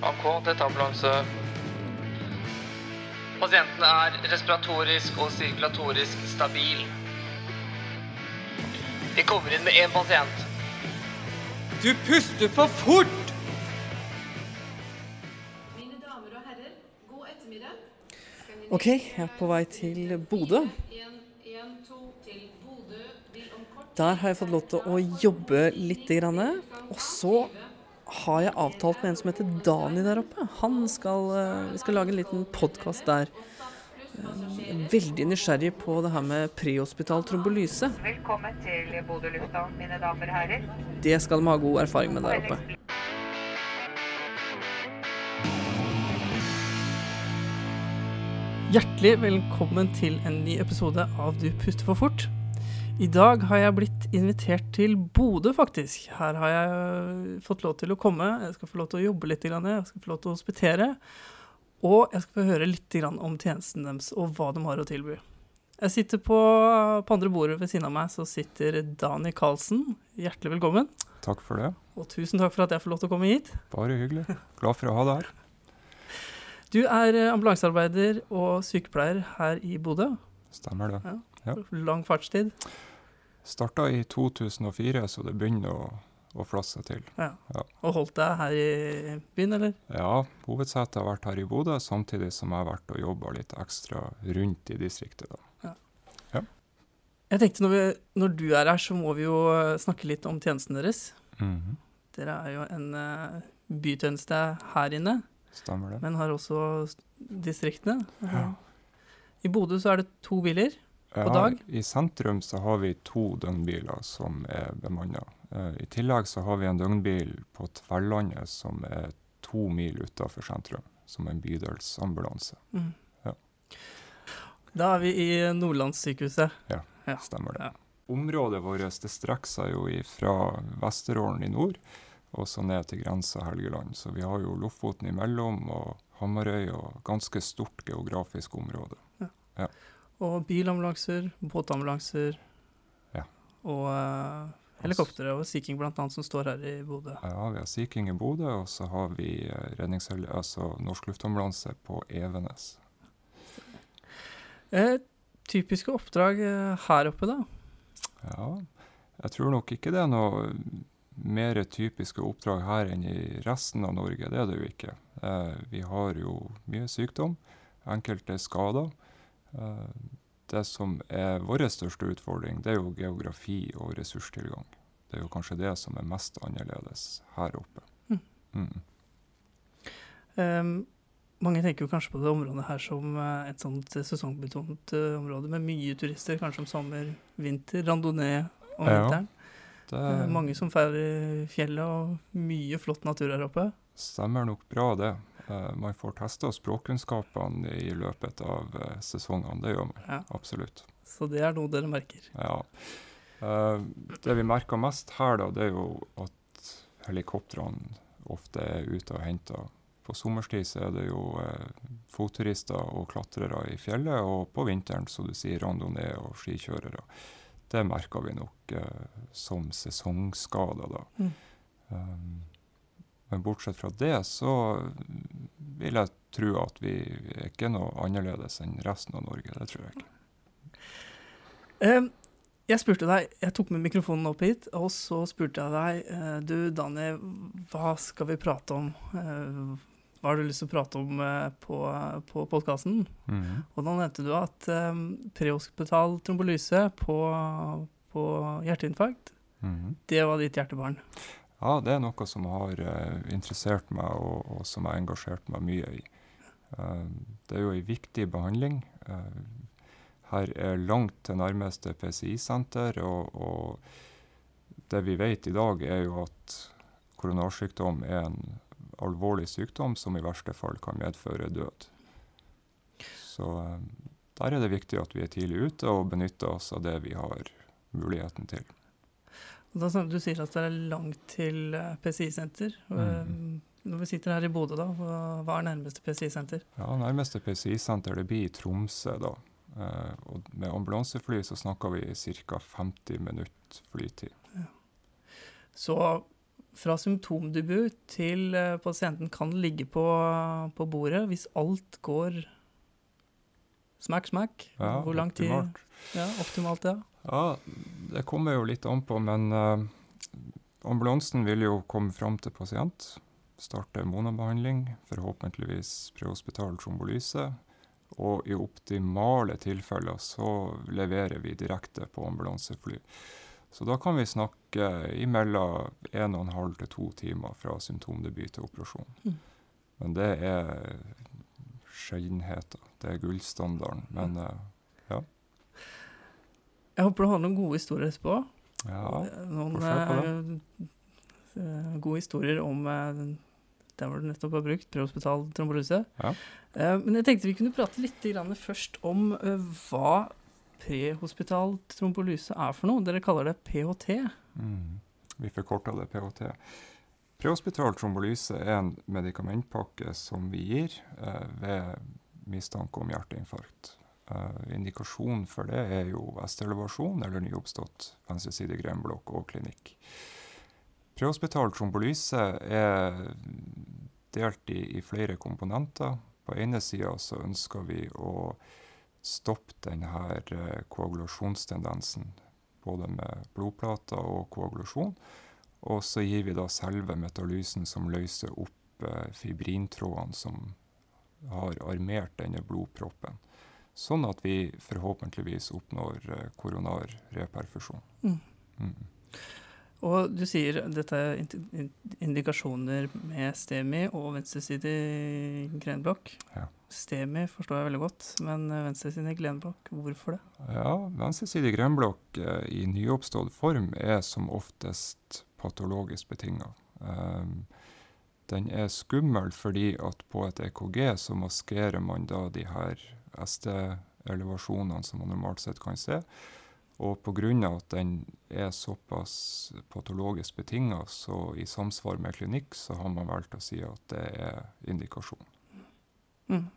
AK, dette er ambulanse. Pasienten er respiratorisk og sirkulatorisk stabil. Vi kommer inn med én pasient. Du puster for fort! Mine damer og herrer, god ettermiddag. Ok, jeg er på vei til Bodø. 112 til Bodø vil om kort Der har jeg fått lov til å jobbe litt. Grann. Og så har jeg avtalt med en som heter Dani der oppe. Han skal, eh, vi skal lage en liten podkast der. Eh, Veldig nysgjerrig på det her med prehospital trombolyse. Velkommen til Bodø lufthavn, mine damer og herrer. Det skal de ha god erfaring med der oppe. Hjertelig velkommen til en ny episode av Du puster for fort. I dag har jeg blitt invitert til Bodø, faktisk. Her har jeg fått lov til å komme. Jeg skal få lov til å jobbe litt, jeg skal få lov til å hospitere. Og jeg skal få høre litt om tjenesten deres og hva de har å tilby. Jeg sitter på, på andre bordet ved siden av meg, så sitter Dani Karlsen. Hjertelig velkommen. Takk for det. Og tusen takk for at jeg får lov til å komme hit. Bare hyggelig. Glad for å ha deg her. Du er eh, ambulansearbeider og sykepleier her i Bodø. Stemmer det. Ja. Lang fartstid. Starta i 2004, så det begynner å, å flasse til. Ja. Ja. Og holdt deg her i byen, eller? Ja, hovedsetet har vært her i Bodø, samtidig som jeg har vært og jobba litt ekstra rundt i distriktet. da. Jeg tenkte når, vi, når du er her, så må vi jo eh, snakke litt om tjenesten deres. Mhm. Dere er jo en uh, bytjeneste her inne, Stemmer det. men har også distriktene. Ja. I Bodø så er det to biler. Ja, dag? I sentrum så har vi to døgnbiler som er bemanna. I tillegg så har vi en døgnbil på Tverlandet som er to mil utafor sentrum, som en bydelsambulanse. Mm. Ja. Da er vi i Nordlandssykehuset. Ja. Stemmer det. Ja. Området vårt det strekker seg jo fra Vesterålen i nord og så ned til grensa Helgeland. Så vi har jo Lofoten imellom og Hamarøy og ganske stort geografisk område. Og bilambulanser, båtambulanser Ja. og uh, helikoptre og Sea King annet, som står her i Bodø. Ja, vi har Sea King i Bodø, og så har vi redningshel... altså Norsk Luftambulanse på Evenes. Eh, typiske oppdrag eh, her oppe, da? Ja, jeg tror nok ikke det er noe mer typiske oppdrag her enn i resten av Norge. Det er det jo ikke. Eh, vi har jo mye sykdom, enkelte skader. Eh, det som er vår største utfordring, det er jo geografi og ressurstilgang. Det er jo kanskje det som er mest annerledes her oppe. Mm. Mm. Um, mange tenker jo kanskje på det området her som eh, et sånt sesongbetont uh, område med mye turister, kanskje om sommer, vinter, randonee om Ja. vinteren. Det Uh, mange som feirer fjellet og mye flott natur her oppe. stemmer nok bra, det. Eh, man får testa språkkunnskapene i løpet av eh, sesongene, det gjør man. Ja. Absolutt. Så det er noe dere merker. Ja. Eh, det vi merker mest her, da, det er jo at helikoptrene ofte er ute og henter. På sommerstid så er det jo fotturister og klatrere i fjellet, og på vinteren, så du sier, randonee og skikjørere. Det merker vi nok som sesongskader, da. Mm. Um, men bortsett fra det, så vil jeg tro at vi er ikke noe annerledes enn resten av Norge. Det tror jeg ikke. Ehm, jeg spurte deg, jeg tok med mikrofonen opp hit, og så spurte jeg deg eh, Du, Dani, hva skal vi prate om? Eh, hva har du lyst til å prate om eh, på, på podkasten? Mhm. Og da nevnte du at um, prehospital trombolyse på, på hjerteinfarkt, Mhm. det var ditt hjertebarn. Ja, det er noe som har eh, interessert meg, og, og som jeg har engasjert meg mye i. Eh, det er jo en viktig behandling. Eh, her er langt til nærmeste PCI-senter, og, og det vi vet i dag, er jo at koronarsykdom er en alvorlig sykdom som i verste fall kan medføre død. Så der er det viktig at vi er tidlig ute og benytter oss av det vi har muligheten til. Du sier at det er langt til eh, PCI-senter. Mm. Når vi sitter her i Bodø, da, hva, er nærmeste PCI-senter? Ja, nærmeste PCI-senter det blir i Tromsø, da. Eh, og med ambulansefly så snakker vi ca. 50 minutter flytid. Så fra symptomdebut til eh, pasienten kan ligge på, på bordet, hvis alt går smack, smack, Ja, hvor lang tid optimalt. Ja, optimalt, ja. Ja, det kommer jo litt an på, men eh, ambulansen vil jo komme fram til pasient, starte monobehandling, forhåpentligvis prehospital trombolyse, og i optimale tilfeller så leverer vi direkte på ambulansefly. Så da kan vi snakke imellom 1 12 til 2 timer fra symptomdebut til operasjon. Mm. Men det er sjeldenheter. Det er gullstandarden. Men eh, Jeg håper du har noen gode historier etterpå. ja. Noen eh, gode historier om uh, der hvor du nettopp har brukt prehospital trombolyse. Ja. Uh, men jeg tenkte vi kunne prate litt grann først om hva prehospital trombolyse er for noe. Dere kaller det PHT. Mm. Vi forkorter det PHT. Prehospital trombolyse er en medikamentpakke som vi gir ved mistanke om hjerteinfarkt. Eh, indikasjon for det er jo vestelevasjon eller nyoppstått venstresidig grenblokk og klinikk. Prehospital trombolyse er delt i, i flere komponenter. På ene sida så ønsker vi å stoppe denne eh, koagulasjonstendensen både med blodplater og koagulasjon. Og så gir vi da selve metalysen som løser opp eh, fibrintrådene som har armert denne blodproppen. Sånn at vi forhåpentligvis oppnår eh, koronar reperfusjon. Mm. Mm. Og du sier dette er indikasjoner med STEMI og venstresidig grenblokk. Ja. STEMI forstår jeg veldig godt, men eh, venstresidig grenblokk, hvorfor det? Ja, venstresidig grenblokk eh, i nyoppstått form er som oftest patologisk betinga. Um, den er skummel fordi at på et EKG så maskerer man da de her ST-elevasjonene som man normalt sett kan se. Og pga. at den er såpass patologisk betinga, så i samsvar med klinikk, så har man valgt å si at det er indikasjon. Mm.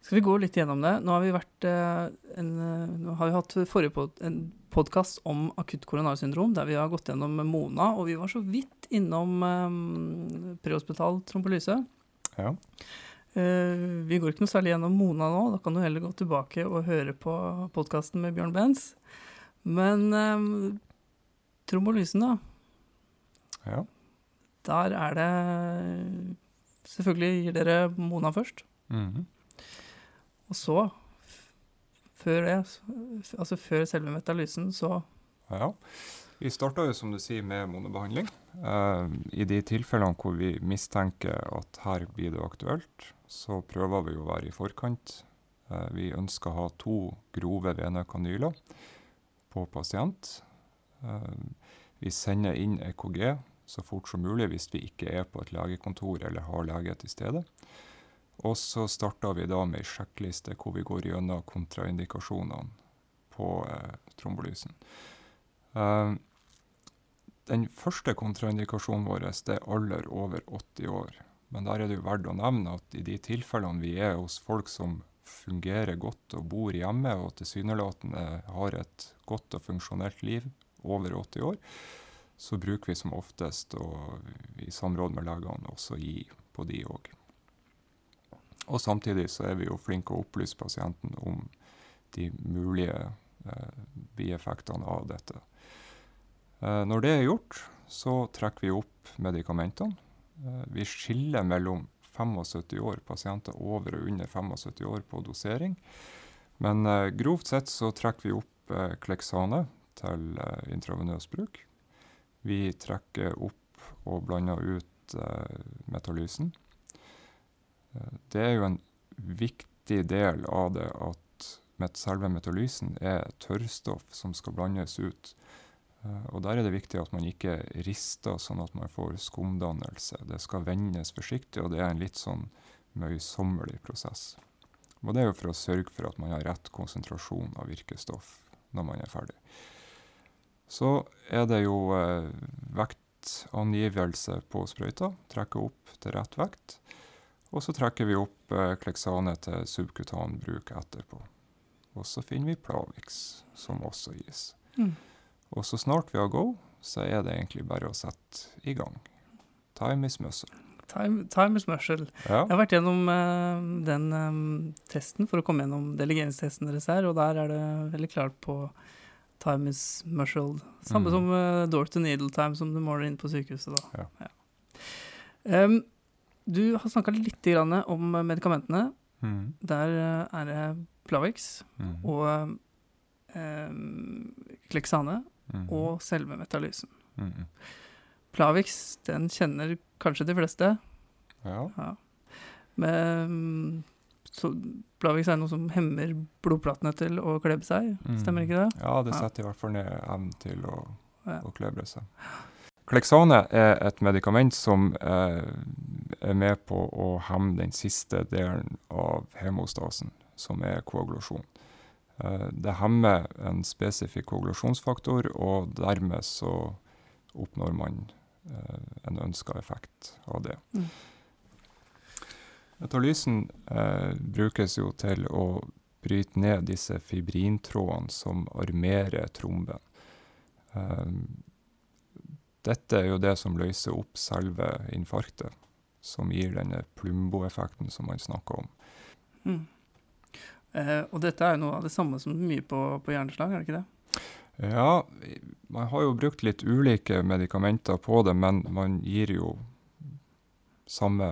Skal vi gå litt gjennom det? Nå har vi, vært, eh, en, eh, nå har vi hatt forrige pod, en podkast om akutt koronarsyndrom, der vi har gått gjennom Mona, og vi var så vidt innom um, prehospital trombolyse. Ja. Eh, vi går ikke noe særlig gjennom Mona nå, da kan du heller gå tilbake og høre på podkasten med Bjørn Benz. Men eh, trombolysen, da. ja. Der er det Selvfølgelig gir dere Mona først. Mhm. Og så, før det, altså før selve metalysen, så Ja. Vi starta jo som du sier med monobehandling. Eh, I de tilfellene hvor vi mistenker at her blir det aktuelt, så prøver vi å være i forkant. Eh, vi ønsker å ha to grove venekanyler på pasient. Eh, vi sender inn EKG så fort som mulig hvis vi ikke er på et legekontor eller har lege til stede. Og så starter vi da med ei sjekkliste hvor vi går gjennom kontraindikasjonene på eh, trombolysen. Den første kontraindikasjonen vår er alder over 80 år. Men der er det jo verdt å nevne at i de tilfellene vi er hos folk som fungerer godt og bor hjemme og tilsynelatende har et godt og funksjonelt liv over 80 år, så bruker vi som oftest og i samråd med legene også gi på de òg. Og samtidig så er vi jo flinke å opplyse pasienten om de mulige eh, bieffektene av dette. Eh, når det er gjort, så trekker vi opp medikamentene. Eh, vi skiller mellom 75 år, pasienter over og under 75 år på dosering. Men eh, grovt sett så trekker vi opp eh, Klexane til intravenøs bruk. Vi trekker opp og blander ut metalysen. Det er jo en viktig del av det at selve metalysen er tørrstoff som skal blandes ut. Eh, Og Der er det viktig at man ikke rister sånn at man får skumdannelse. Det skal vendes forsiktig, og det er en litt sånn møysommelig prosess. Og Det er jo for å sørge for at man har rett konsentrasjon av virkestoff når man er ferdig. Så er det jo eh, vektangivelse på sprøyta. Trekke opp til rett vekt. Og så trekker vi opp eh, kleksane til subkutan bruk etterpå. Og så finner vi Plavix, som også gis. Mm. Og så snart vi har go, så er det egentlig bare å sette i gang. Time is muscle. Time, time is muscle. Ja. Jeg har vært gjennom uh, den um, testen for å komme gjennom delegeringstesten deres her, og der er det veldig klart på time is muscle. Samme Mm. som uh, door to needle time som du måler inn på sykehuset, da. Ja. Em, du har snakka litt grann om medikamentene. Mm. Der er det Plavix mm. og Kleksane. Klexane Mhm. og selve metalysen. Mm. Plavix, den kjenner kanskje de fleste. Ja. Ja. Men så Plavix er noe som hemmer blodplatene til å klebe seg, stemmer ikke det? Ja, det Ja. setter i hvert fall ned evnen til å, Ja. å klebre seg. Kleksane er et medikament som eh, er med på å hemme den siste delen av hemostasen, som er koagulasjon. Eh, det hemmer en spesifikk koagulasjonsfaktor, og dermed så oppnår man eh, en ønska effekt av det. Mm. Etalysen eh, brukes jo til å bryte ned disse fibrintrådene som armerer tromben. Eh, dette er jo det som løser opp selve infarktet, som gir denne plumbo-effekten som man snakker om. Mm. Eh, og dette er jo noe av det samme som mye på, på hjerneslag, er det ikke det? Ja, man har jo brukt litt ulike medikamenter på det, men man gir jo samme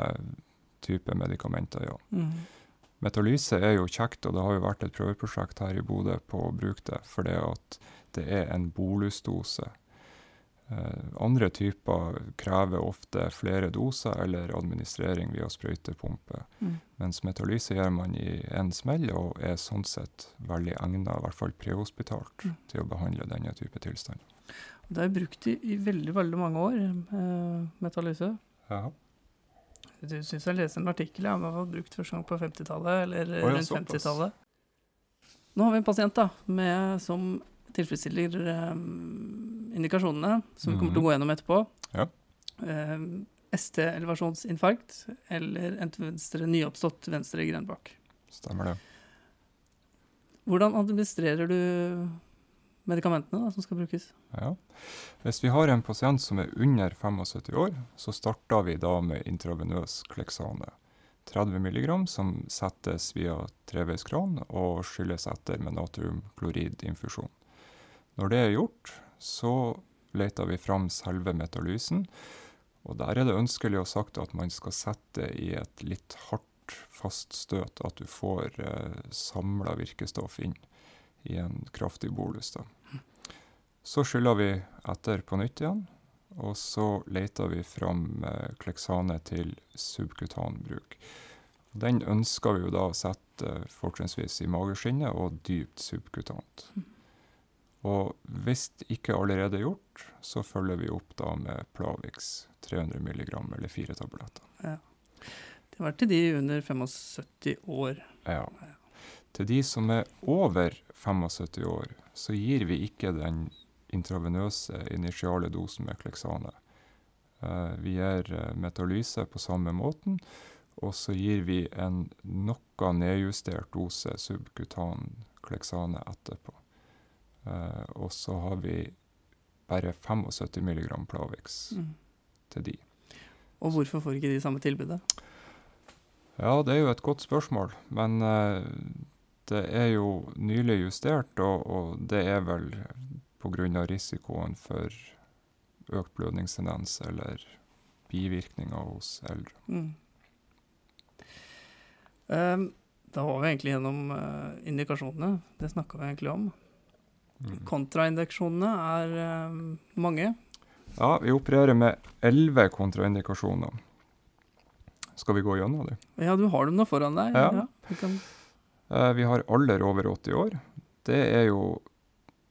type medikamenter, ja. Mm. Metalyse er jo kjekt, og det har jo vært et prøveprosjekt her i Bodø på å bruke det, for at det er en bolusdose. Eh, andre typer krever ofte flere doser eller administrering via sprøytepumpe, Mm. mens metalyse gjør man i en smell, og er sånn sett veldig egnet, i hvert fall prehospitalt, Mm. til å behandle denne type tilstand. Det er brukt i, i veldig, veldig mange år, eh, metalyse. Ja. Du syns jeg leste en artikkel ja, om det var brukt første gang på 50-tallet, eller ja, rundt 50-tallet. Nå har vi en pasient da, med, som tilfredsstiller eh, indikasjonene, som vi kommer til å gå gjennom etterpå. Ja. Eh, ST-elevasjonsinfarkt eller en venstre, nyoppstått venstre grenbak. Stemmer det. Hvordan administrerer du medikamentene da, som skal brukes? Ja. Hvis vi har en pasient som er under 75 år, så starter vi da med intravenøs kleksane. 30 mg som settes via treveiskran og skylles etter med natriumkloridinfusjon. Når det er gjort, så leter vi fram selve metalysen. Og der er det ønskelig å sagt at man skal sette i et litt hardt fast støt, at du får eh, samla virkestoff inn i en kraftig bolus. da. Så skyller vi etter på nytt igjen, og så leter vi fram eh, kleksane til subkutan bruk. Den ønsker vi jo da å sette eh, fortrinnsvis i mageskinnet og dypt subkutant. Og hvis ikke allerede gjort, så følger vi opp da med Plavix 300 mg eller fire tabletter. Det var til de under 75 år. Ja. Til de som er over 75 år, så gir vi ikke den intravenøse initiale dosen med Klexane. Eh, vi gir eh, metalyse på samme måten, og så gir vi en noe nedjustert dose subkutan kleksane etterpå. Eh, og så har vi bare 75 mg Plavix Mm. til de. Og hvorfor får ikke de samme tilbudet? Ja, det er jo et godt spørsmål, men eh, det er jo nylig justert, og, og det er vel pga. risikoen for økt blødningstendens eller bivirkninger hos eldre. Mm. Um, da var vi egentlig gjennom uh, indikasjonene. Det snakka vi egentlig om. Mm. Kontraindeksjonene er eh, mange. Ja, vi opererer med elleve kontraindikasjoner. Skal vi gå gjennom dem? Ja, du har dem nå foran deg. Ja. vi kan, Eh, vi har alder over 80 år. Det er jo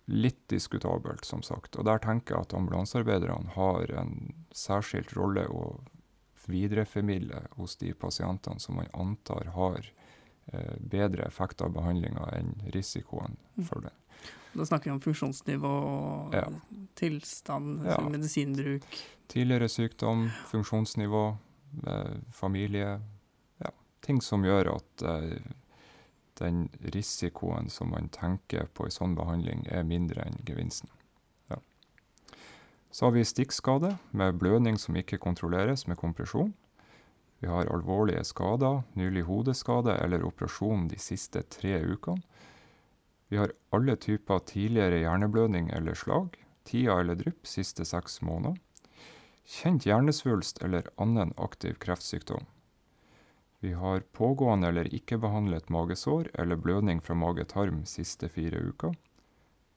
litt diskutabelt, som sagt. Og der tenker jeg at ambulansearbeiderne har en særskilt rolle å videreformidle hos de pasientene som man antar har bedre effekt av behandlinga enn risikoen Mm. for det. da snakker vi om funksjonsnivå Ja. tilstand, Ja. altså medisinbruk. Tidligere sykdom, funksjonsnivå, eh, familie. Ja, ting som gjør at eh, den risikoen som man tenker på i sånn behandling, er mindre enn gevinsten. Ja. Så har vi stikkskade med blødning som ikke kontrolleres med kompresjon. Vi har alvorlige skader, nylig hodeskade eller operasjon de siste tre ukene. Vi har alle typer tidligere hjerneblødning eller slag, tida eller drypp siste seks måneder. Kjent hjernesvulst eller annen aktiv kreftsykdom. Vi har pågående eller ikke behandlet magesår eller blødning fra mage-tarm siste fire uker.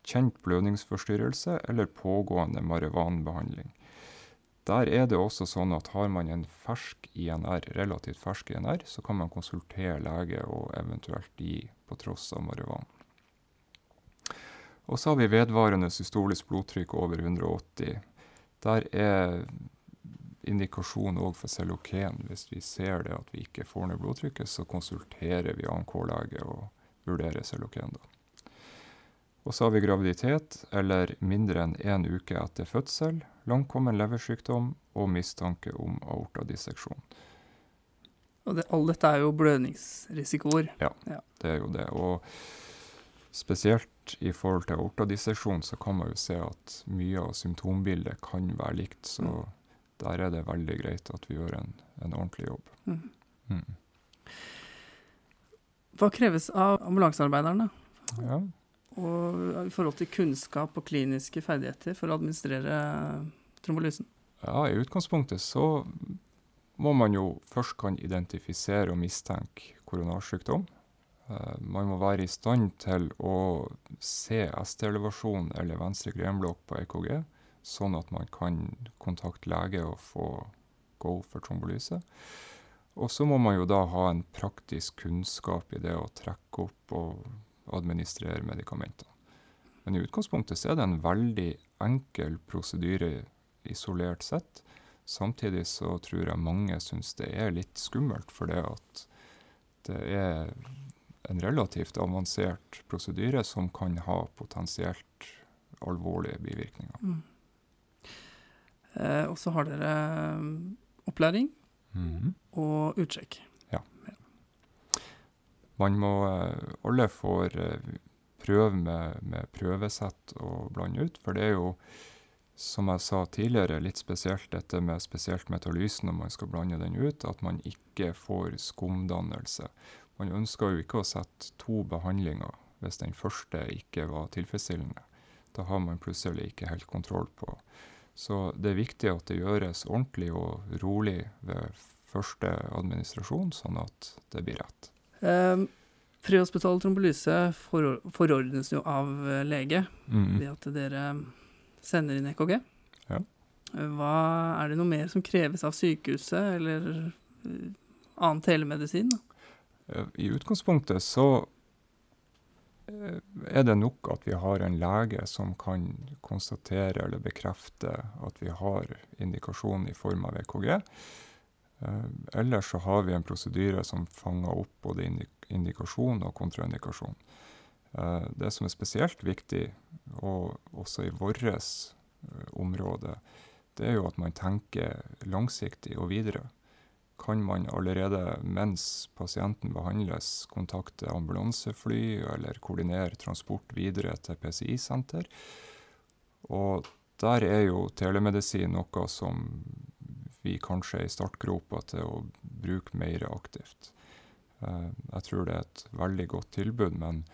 Kjent blødningsforstyrrelse eller pågående marihuanbehandling. Der er det også sånn at har man en fersk INR, relativt fersk INR, så kan man konsultere lege og eventuelt gi på tross av marihuana. Og så har vi vedvarende systolisk blodtrykk over 180. Der er indikasjon òg for Celoken. Hvis vi ser det at vi ikke får ned blodtrykket, så konsulterer vi ANK-lege og vurderer Celoken da. Og så har vi graviditet eller mindre enn én uke etter fødsel, langkommen leversykdom og mistanke om aortadisseksjon. Og det, alle dette er jo blødningsrisikoer. Ja, Det er jo det. Og spesielt i forhold til aortadisseksjon så kan man jo se at mye av symptombildet kan være likt. Så Mm. der er det veldig greit at vi gjør en, en ordentlig jobb. Mm. Mm. Hva kreves av ambulansearbeiderne? Ja. Og i forhold til kunnskap og kliniske ferdigheter for å administrere trombolysen? ja, i utgangspunktet så må man jo først kan identifisere og mistenke koronarsykdom. Eh, man må være i stand til å se ST-elevasjon eller venstre grenblokk på EKG, sånn at man kan kontakte lege og få go for trombolyse. Og så må man jo da ha en praktisk kunnskap i det å trekke opp og administrere medikamentene. Men i utgangspunktet så er det en veldig enkel prosedyre isolert sett. Samtidig så tror jeg mange syns det er litt skummelt, for det at det er en relativt avansert prosedyre som kan ha potensielt alvorlige bivirkninger. Mm. Eh, og så har dere opplæring opplæring -hmm. og utsjekk. Man må eh, Alle får eh, prøve med, med prøvesett og blande ut, for det er jo, som jeg sa tidligere, litt spesielt dette med spesielt metalysen når man skal blande den ut, at man ikke får skumdannelse. Man ønsker jo ikke å sette to behandlinger hvis den første ikke var tilfredsstillende. Da har man plutselig ikke helt kontroll på. Så det er viktig at det gjøres ordentlig og rolig ved første administrasjon, sånn at det blir rett. Eh, prehospital trombolyse for, forordnes jo av lege lege ved at dere sender inn EKG. Ja. Eh, Hva, er det noe mer som kreves av sykehuset, eller eh, annen telemedisin? Eh, I utgangspunktet så eh, er det nok at vi har en lege som kan konstatere eller bekrefte at vi har indikasjon i form av EKG. Eh, Ellers så har vi en prosedyre som fanger opp både indikasjon og kontraindikasjon. Eh, Det som er spesielt viktig, og også i vårt område, det er jo at man tenker langsiktig og videre kan man allerede mens pasienten behandles, kontakte ambulansefly eller koordinere transport videre til PCI-senter. Og der er jo telemedisin noe som vi kanskje er i startgropa til å bruke mer aktivt. Eh, Jeg tror det er et veldig godt tilbud, men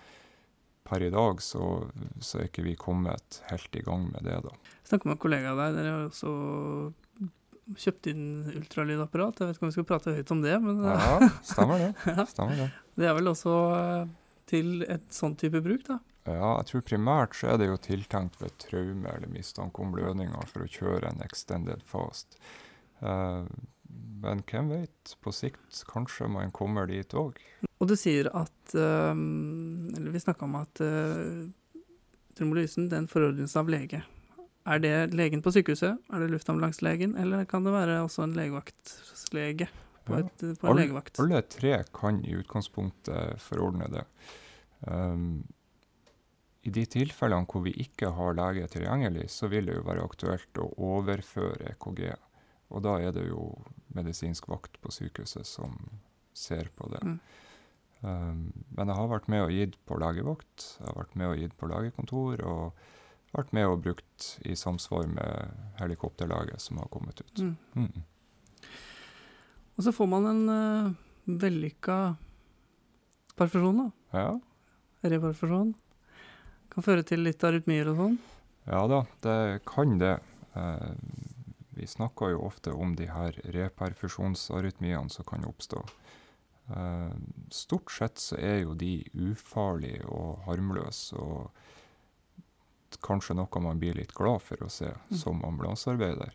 per i dag så, så er ikke vi kommet helt i gang med det, da. Jeg snakket med kollegaer der, dere har også kjøpt inn ultralydapparat. Jeg vet ikke om vi skal prate høyt om det, men Ja, stemmer det. Stemmer det. det er vel også eh, til et sånn type bruk, da. Ja, jeg tror primært så er det jo tiltenkt ved traume eller mistanke om blødninger for å kjøre en extended fast. Eh, men hvem vet, på sikt kanskje man kommer dit òg. Og du sier at eh, Eller vi snakka om at uh, trombolysen den forordnes av lege. Er det legen på sykehuset, er det luftambulanselegen, eller kan det være også en legevaktlege på, et, på en Alle- legevakt? Alle tre kan i utgangspunktet forordne det. Um, I de tilfellene hvor vi ikke har lege tilgjengelig, så vil det jo være aktuelt å overføre EKG. Og da er det jo medisinsk vakt på sykehuset som ser på det. Mm. Um, men jeg har vært med og gitt på legevakt, jeg har vært med og gitt på legekontor, og vært med og brukt i samsvar med helikopterlaget som har kommet ut. Mm. Mm. Og så får man en uh, vellykka perfusjon, da. Ja. Reparfusjon. Kan føre til litt arytmier og sånn. ja da, det kan det. Eh, vi snakker jo ofte om de her reperfusjonsarytmiene som kan oppstå. Uh, stort sett så er jo de ufarlige og harmløse, og kanskje noe man blir litt glad for å se Mm. som ambulansearbeider.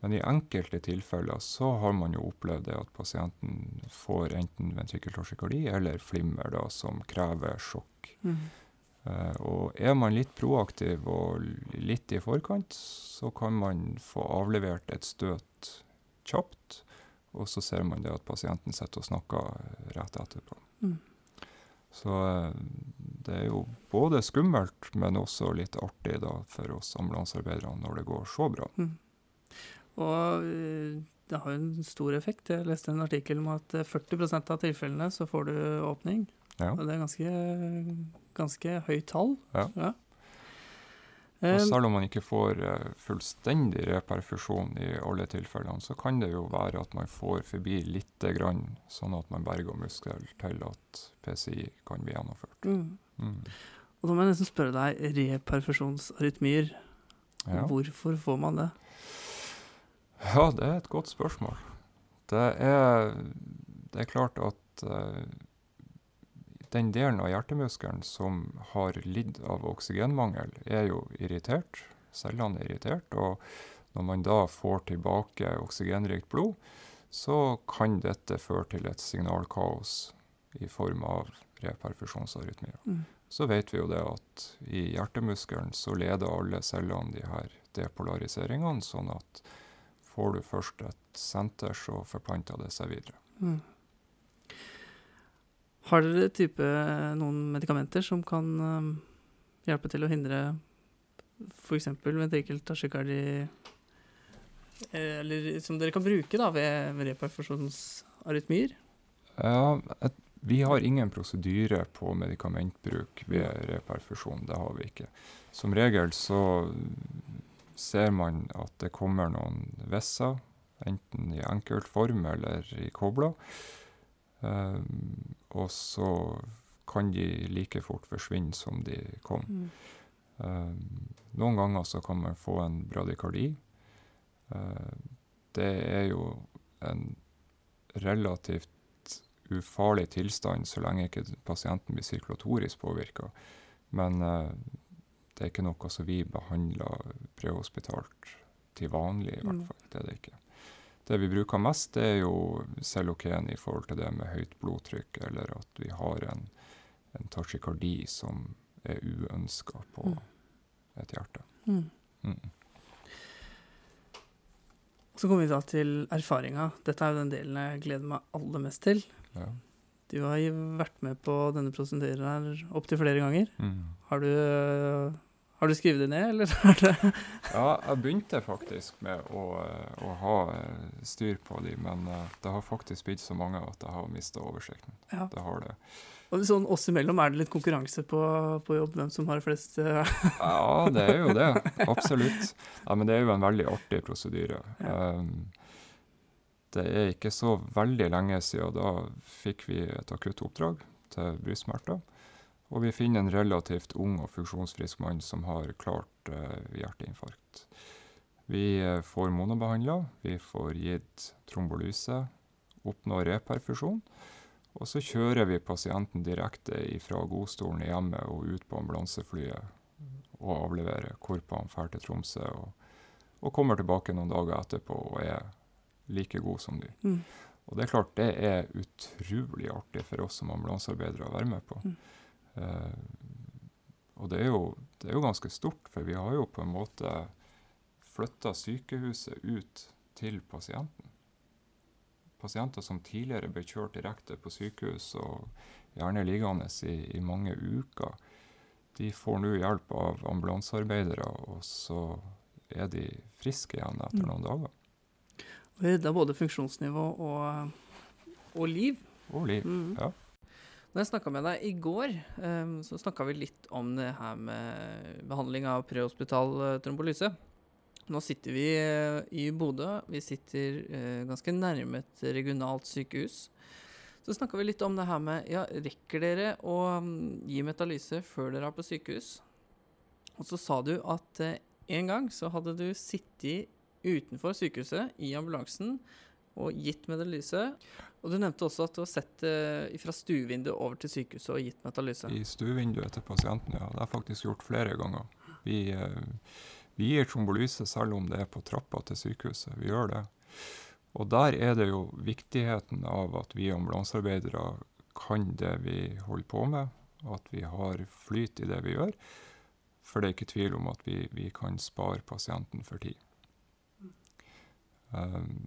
Men i enkelte tilfeller så har man jo opplevd det at pasienten får enten ventrikkeltorsikardi eller flimmer da, som krever sjokk. Mm. Eh, og er man litt proaktiv og litt i forkant, så kan man få avlevert et støt kjapt, og så ser man det at pasienten sitter og snakker rett etterpå. Mm. Så eh, det er jo både skummelt, men også litt artig da, for oss ambulansearbeidere når det går så bra. Mm. Og eh, det har jo en stor effekt. Jeg leste en artikkel om at eh, 40% av tilfellene så får du åpning. Ja. Og det er ganske, ganske høyt tall. Ja. Og Eh, selv om man ikke får eh, fullstendig reperfusjon i alle tilfellene, så kan det jo være at man får forbi lite grann, sånn at man berger muskel til at PCI kan bli gjennomført. mm. Mm. Og da må jeg nesten spørre deg, reperfusjonsarytmier, Ja. hvorfor får man det? ja, det er et godt spørsmål. Det er, det er klart at eh, den delen av hjertemuskelen som har lidd av oksygenmangel, er jo irritert. Cellene er irritert. Og når man da får tilbake oksygenrikt blod, så kan dette føre til et signalkaos i form av reperfusjonsarytmier. Mm. Så vet vi jo det at i hjertemuskelen så leder alle cellene de her depolariseringene, sånn at får du først et senter, så forplanter det seg videre. Mm. Har dere type noen medikamenter som kan um, hjelpe til å hindre f.eks. ventrikkeltasjekardi eh, Eller som dere kan bruke da ved, ved reperfusjonsarytmier? Ja, vi har ingen prosedyre på medikamentbruk ved reperfusjon. Det har vi ikke. Som regel så ser man at det kommer noen vesser, enten i enkelt form eller i kobler. Um, og så kan de like fort forsvinne som de kom. Mm. Um, noen ganger så kan man få en bradykardi. Uh, det er jo en relativt ufarlig tilstand så lenge ikke pasienten blir sirkulatorisk påvirka. Men uh, det er ikke noe som vi behandler prehospitalt til vanlig, i hvert Mm. fall. Det er det ikke. Det vi bruker mest, det er jo celloken i forhold til det med høyt blodtrykk, eller at vi har en, en tachykardi som er uønska på Mm. et hjerte. Mm. Mm. Så kommer vi da til erfaringa. Dette er jo den delen jeg gleder meg aller mest til. Ja. Du har vært med på denne prosedyren her opptil flere ganger. Mm. Har du, har du skrevet det ned, eller? er det- Ja, jeg begynte faktisk med å, eh, å ha eh, styr på de, men eh, det har faktisk blitt så mange at jeg har mista oversikten. Ja. Det har det. Og sånn oss imellom er det litt konkurranse på, på jobb, hvem som har flest Ja, det er jo det. Absolutt. Ja, men det er jo en veldig artig prosedyre. Ja. Um, det er ikke så veldig lenge siden da fikk vi et akutt oppdrag til brystsmerter. Og vi finner en relativt ung og funksjonsfrisk mann som har klart eh, hjerteinfarkt. Vi eh, får monobehandla, vi får gitt trombolyse, oppnår reperfusjon. Og så kjører vi pasienten direkte fra godstolen i hjemmet og ut på ambulanseflyet og avleverer, hvorpå han drar til Tromsø og, og kommer tilbake noen dager etterpå og er like god som de. Mm. Og det er klart, det er utrolig artig for oss som ambulansearbeidere å være med på. Mm. Eh, og det er, jo, det er jo ganske stort, for vi har jo på en måte flytta sykehuset ut til pasienten. Pasienter som tidligere ble kjørt direkte på sykehus og gjerne liggende i, i mange uker, de får nå hjelp av ambulansearbeidere, og så er de friske igjen etter Mm. noen dager. Og redda både funksjonsnivå og, og liv. Og liv. Mm. Ja. Når jeg snakka med deg i går, eh, så snakka vi litt om det her med behandling av prehospital eh, trombolyse. Nå sitter vi eh, i Bodø. Vi sitter eh, ganske nærme et regionalt sykehus. Så snakka vi litt om det her med ja, rekker dere å mm, gi metalyse før dere er på sykehus? Og så sa du at en gang så hadde du sittet utenfor sykehuset i ambulansen og gitt metalyse. Og du nevnte også at du har sett det fra stuevinduet over til sykehuset og gitt metalyse. I stuevinduet til pasienten, ja. Det har jeg faktisk gjort flere ganger. Vi, eh, vi gir trombolyse selv om det er på trappa til sykehuset. Vi gjør det. Og der er det jo viktigheten av at vi ambulansearbeidere kan det vi holder på med, at vi har flyt i det vi gjør. For det er ikke tvil om at vi, vi kan spare pasienten for tid. Um,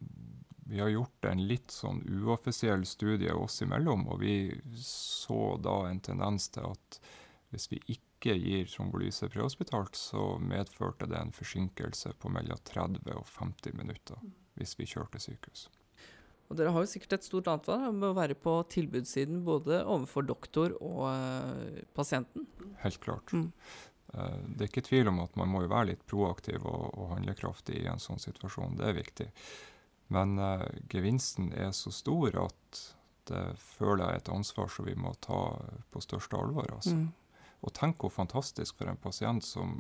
vi har gjort en litt sånn uoffisiell studie oss imellom, og vi så da en tendens til at hvis vi ikke gir trombolyse prehospitalt, så medførte det en forsinkelse på mellom 30 og 50 minutter hvis vi kjørte sykehus. Og dere har jo sikkert et stort ansvar med å være på tilbudssiden både overfor doktor og uh, pasienten. Helt klart. Mm. Uh, Det er ikke tvil om at man må jo være litt proaktiv og, og handlekraftig i en sånn situasjon. Det er viktig. Men uh, gevinsten er så stor at det føler jeg er et ansvar som vi må ta på største alvor. Altså. Mm. Og tenk hvor fantastisk for en pasient som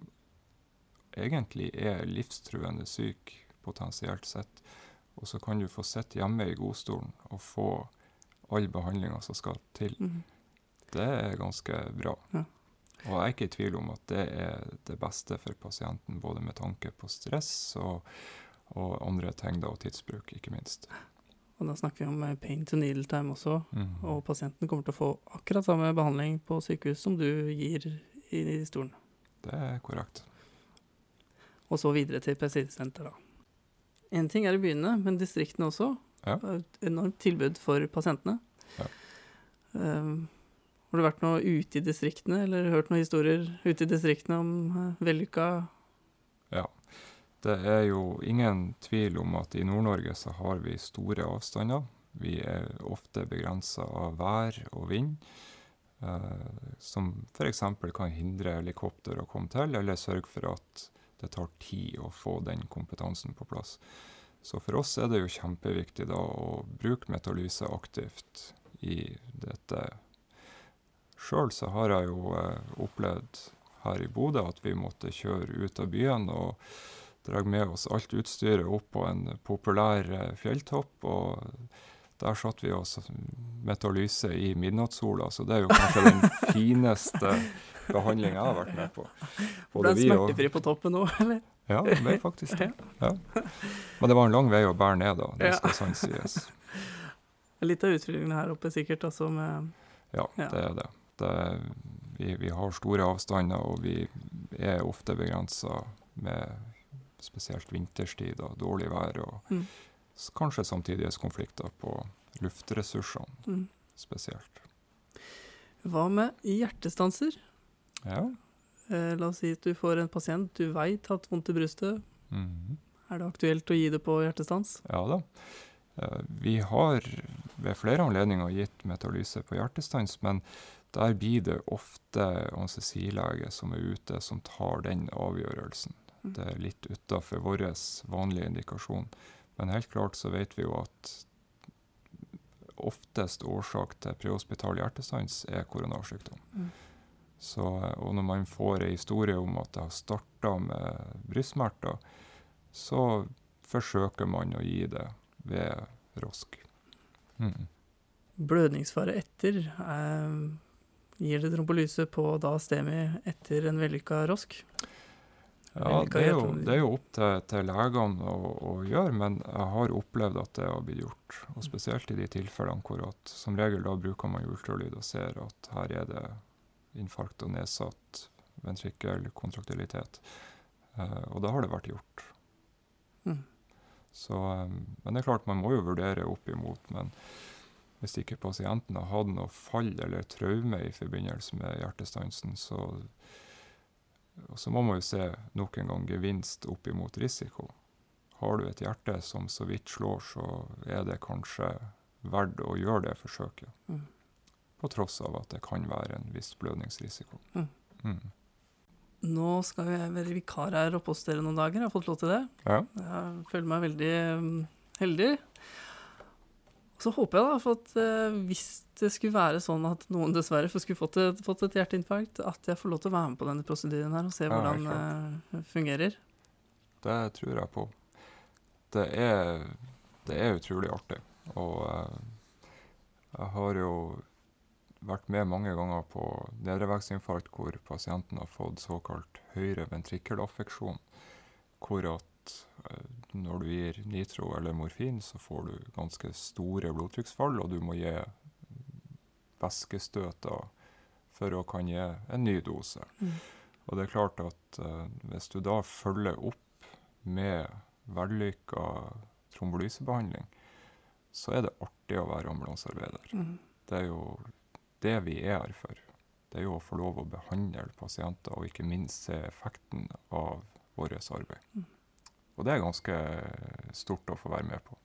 egentlig er livstruende syk, potensielt sett, og så kan du få sitte hjemme i godstolen og få all behandlinga som skal til. Mm. Det er ganske bra. Ja. Og jeg er ikke i tvil om at det er det beste for pasienten, både med tanke på stress og, og andre ting, da, og tidsbruk, ikke minst. Og da snakker vi om eh, pain to needle time også. mm. Og pasienten kommer til å få akkurat samme behandling på sykehus som du gir i, i stolen. Det er korrekt. Og så videre til PCI-senter, da. En ting er i byene, men distriktene også. Ja. Et enormt tilbud for pasientene. Ja. Um, har du vært noe ute i distriktene, eller hørt noen historier ute i distriktene om uh, vellykka Ja. Det er jo ingen tvil om at i Nord-Norge så har vi store avstander. Vi er ofte begrensa av vær og vind, eh, som f.eks. kan hindre helikopter å komme til, eller sørge for at det tar tid å få den kompetansen på plass. Så for oss er det jo kjempeviktig da å bruke metalyse aktivt i dette. Sjøl så har jeg jo eh, opplevd her i Bodø at vi måtte kjøre ut av byen og dra med oss alt utstyret opp på en populær eh, fjelltopp. og der satt vi oss metalyse i midnattssola, så det er jo kanskje den fineste behandlinga jeg har vært med på. Ble den smertefri og- på toppen nå, eller? Ja, det ble faktisk det. Ja. Men det var en lang vei å bære ned, da. Det skal sant sies. Litt av utfordringene her oppe sikkert, altså med Ja, det er det. det vi, vi har store avstander, og vi er ofte begrensa med spesielt vinterstid og dårlig vær, og Mm. kanskje samtidighetskonflikter på luftressursene mm. spesielt. Hva med hjertestanser? Ja. Eh, la oss si at du får en pasient du veit har hatt vondt i brystet. Mm. Er det aktuelt å gi det på hjertestans? Ja da. Eh, Vi har ved flere anledninger gitt metalyse på hjertestans, men der blir det ofte anestesilege som er ute, som tar den avgjørelsen. Mm. Det er litt utafor vår vanlige indikasjon. Men helt klart så vet vi jo at oftest årsak til prehospital hjertestans er koronasykdom. Mm. Så, og når man får ei historie om at det har starta med brystsmerter, så forsøker man å gi det ved rosk. Mm. Blødningsfare etter. Eh, gir det trombolyse på da STEMI etter en vellykka rosk? Ja, det er jo, det er jo opp til, til legene å, å gjøre, men jeg har opplevd at det har blitt gjort. Og spesielt i de tilfellene hvor at som regel da bruker man ultralyd og ser at her er det infarkt og nedsatt ventrikkelkontraktilitet. Eh, og da har det vært gjort. Mm. Så, eh, men det er klart man må jo vurdere opp imot, men hvis ikke pasienten har hatt noe fall eller traume i forbindelse med hjertestansen, så, og så må man jo se nok en gang gevinst opp imot risiko. Har du et hjerte som så vidt slår, så er det kanskje verdt å gjøre det forsøket. Mm. på tross av at det kan være en viss blødningsrisiko. Mm. Mm. Nå skal jeg være vikar her oppe hos dere noen dager. Jeg har fått lov til det. Ja. Jeg føler meg veldig mm, Så håper jeg da for at eh, hvis det skulle være sånn at noen dessverre skulle fått et, fått et hjerteinfarkt, at jeg får lov til å være med på denne prosedyren her og se Ja, hvordan det det fungerer. Det tror jeg på. Det er, det er utrolig artig. Og eh, jeg har jo vært med mange ganger på nedreveksinfarkt hvor pasienten har fått såkalt høyre ventrikkelaffeksjon, hvor at eh, når du gir nitro eller morfin, så får du ganske store blodtrykksfall, og du må gi væskestøter for å kan gi en ny dose. Mm. Og det er klart at uh, hvis du da følger opp med vellykka trombolysebehandling, så er det artig å være ambulansearbeider. Mm. Det er jo det vi er her for. Det er jo å få lov å behandle pasienter, og ikke minst se effekten av vårt arbeid. Mm. Og det er ganske stort å få være med på.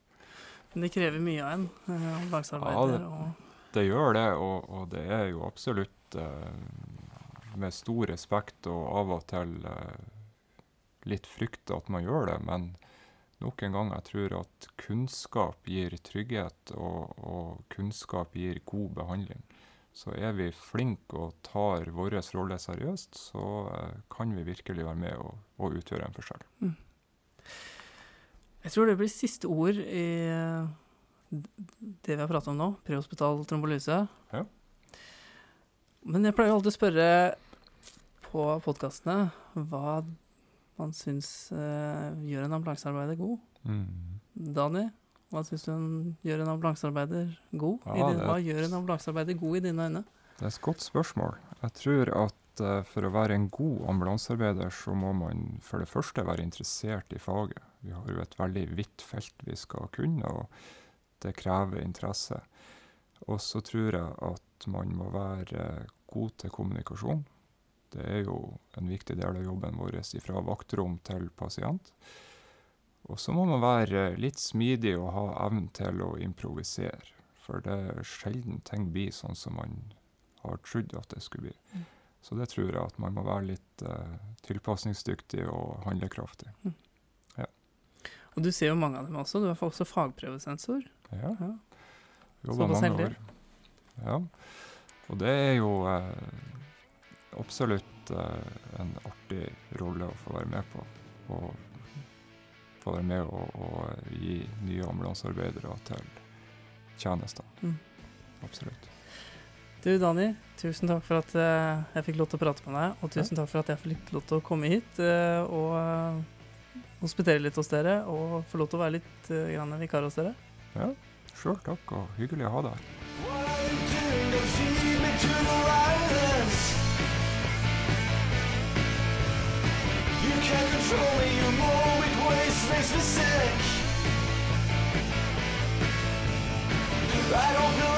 Men det krever mye av en eh, ambulansarbeider. og Det gjør det, og, og det er jo absolutt eh, med stor respekt og av og til eh, litt frykt at man gjør det, men nok en gang, jeg tror at kunnskap gir trygghet, og, og kunnskap gir god behandling. Så er vi flinke og tar vår rolle seriøst, så eh, kan vi virkelig være med og, og utgjøre en forskjell. Jeg tror det blir siste ord i det vi har pratet om nå, prehospital trombolyse. Ja. Men jeg pleier alltid å spørre på podkastene hva man syns uh, gjør en ambulansearbeider god. Mm. Dani, hva syns du gjør en ambulansearbeider god? I Ja, din, hva gjør en ambulansearbeider god i dine øyne? Det er et godt spørsmål. Jeg tror at eh, for å være en god ambulansearbeider, så må man for det første være interessert i faget. Vi har jo et veldig vidt felt vi skal kunne, og det krever interesse. Og så tror jeg at man må være god til kommunikasjon. Det er jo en viktig del av jobben vår fra vaktrom til pasient. Og så må man være litt smidig og ha evnen til å improvisere. For det er sjelden ting blir sånn som man har trodd at det skulle bli. Så det tror jeg at man må være litt uh, tilpasningsdyktig og handlekraftig. Og du ser jo mange av dem også. Du er også fagprøvesensor. Ja. Ja. Jobba mange år. Ja. Og det er jo uh, absolutt uh, en artig rolle å få være med på. Og få være med og, og gi nye ambulansearbeidere til tjenester. Mm. Absolutt. Du, Dani, tusen takk for at eh, jeg fikk lov til å prate med deg. Og tusen takk for at jeg fikk lov til å komme hit eh, og eh, hospitere litt hos dere. Og få lov til å være litt grann vikar hos dere. Ja, sjøl takk, og hyggelig å ha deg her. I don't know